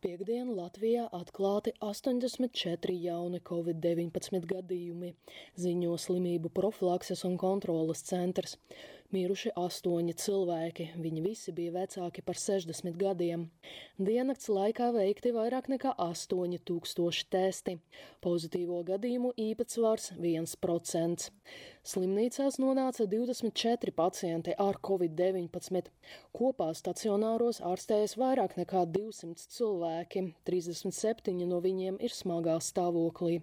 Latvijā atklāti 84 jauni covid-19 gadījumi, ziņo slimību profilakses un kontrolas centrs. Miruši astoņi cilvēki, viņi visi bija vecāki par 60 gadiem. Diennakts laikā veikti vairāk nekā 8000 testi. Pozitīvo gadījumu īpatsvars 1%. Slimnīcās nonāca 24 pacienti ar covid-19. Kopā stacionāros ārstējas vairāk nekā 200 cilvēki, 37 no viņiem ir smagā stāvoklī.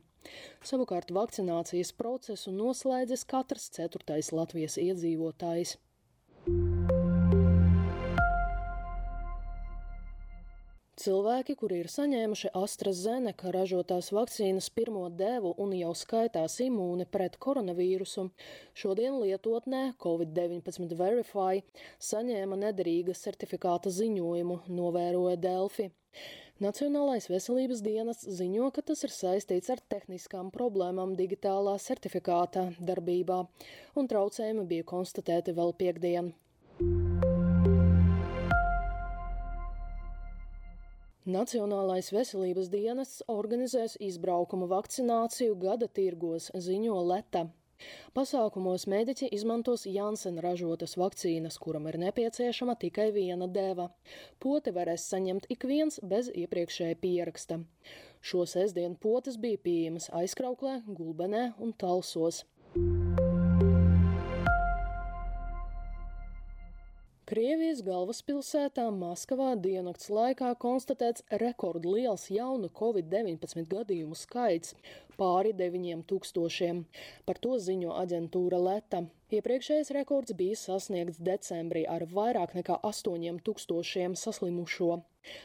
Savukārt vakcinācijas procesu noslēdzis katrs ceturtais Latvijas iedzīvotājs. Cilvēki, kuri ir saņēmuši AstraZeneca ražotās vakcīnas pirmo devu un jau skaitās imūni pret koronavīrusu, šodien lietotnē Covid-19 Verify saņēma nederīga certifikāta ziņojumu, novēroja Delfi. Nacionālais veselības dienas ziņo, ka tas ir saistīts ar tehniskām problēmām digitālā certifikāta darbībā, un traucējumi bija konstatēti vēl piekdien. Nacionālais veselības dienests organizēs izbraukumu vakcināciju gada tirgos, ziņo Leta. Pasākumos mediķi izmantos Janssen ražotas vakcīnas, kuram ir nepieciešama tikai viena deva. Poti varēs saņemt ik viens bez iepriekšēja pieraksta. Šo sestdienu potes bija pieejamas aizkrauklē, gulbenē un talsos. Krievijas galvaspilsētā Maskavā diennakts laikā konstatēts rekordliels jaunu covid-19 gadījumu skaits - pāri 9000. Par to ziņo aģentūra Leta. Iepriekšējais rekords bija sasniegts decembrī ar vairāk nekā 8000 saslimušo.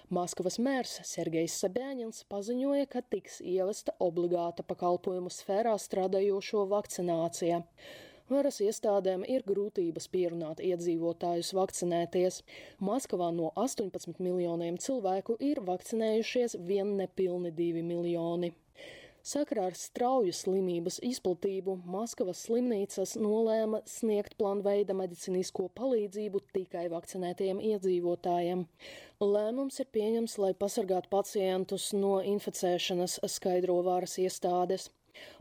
Maskavas mērs Sergejs Sabēņins paziņoja, ka tiks ievesta obligāta pakalpojumu sfērā strādājošo vakcinācija. Varas iestādēm ir grūtības pierunāt iedzīvotājus vakcinēties. Maskavā no 18 miljoniem cilvēku ir vakcinējušies vien nepilni 2 miljoni. Sakarā ar strauju slimības izplatību Maskavas slimnīcas nolēma sniegt plānveida medicīnisko palīdzību tikai vakcinētiem iedzīvotājiem. Lēmums ir pieņems, lai pasargātu pacientus no inficēšanas, skaidro varas iestādes.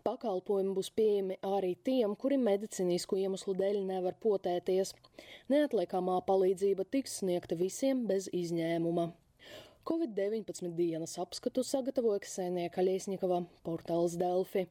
Pakalpojumi būs pieejami arī tiem, kuri medicīnisku iemeslu dēļ nevar potēties. Neatliekamā palīdzība tiks sniegta visiem bez izņēmuma. Covid-19 dienas apskatu sagatavoja Ksenija Kaļiesņikava, portāls Delfi.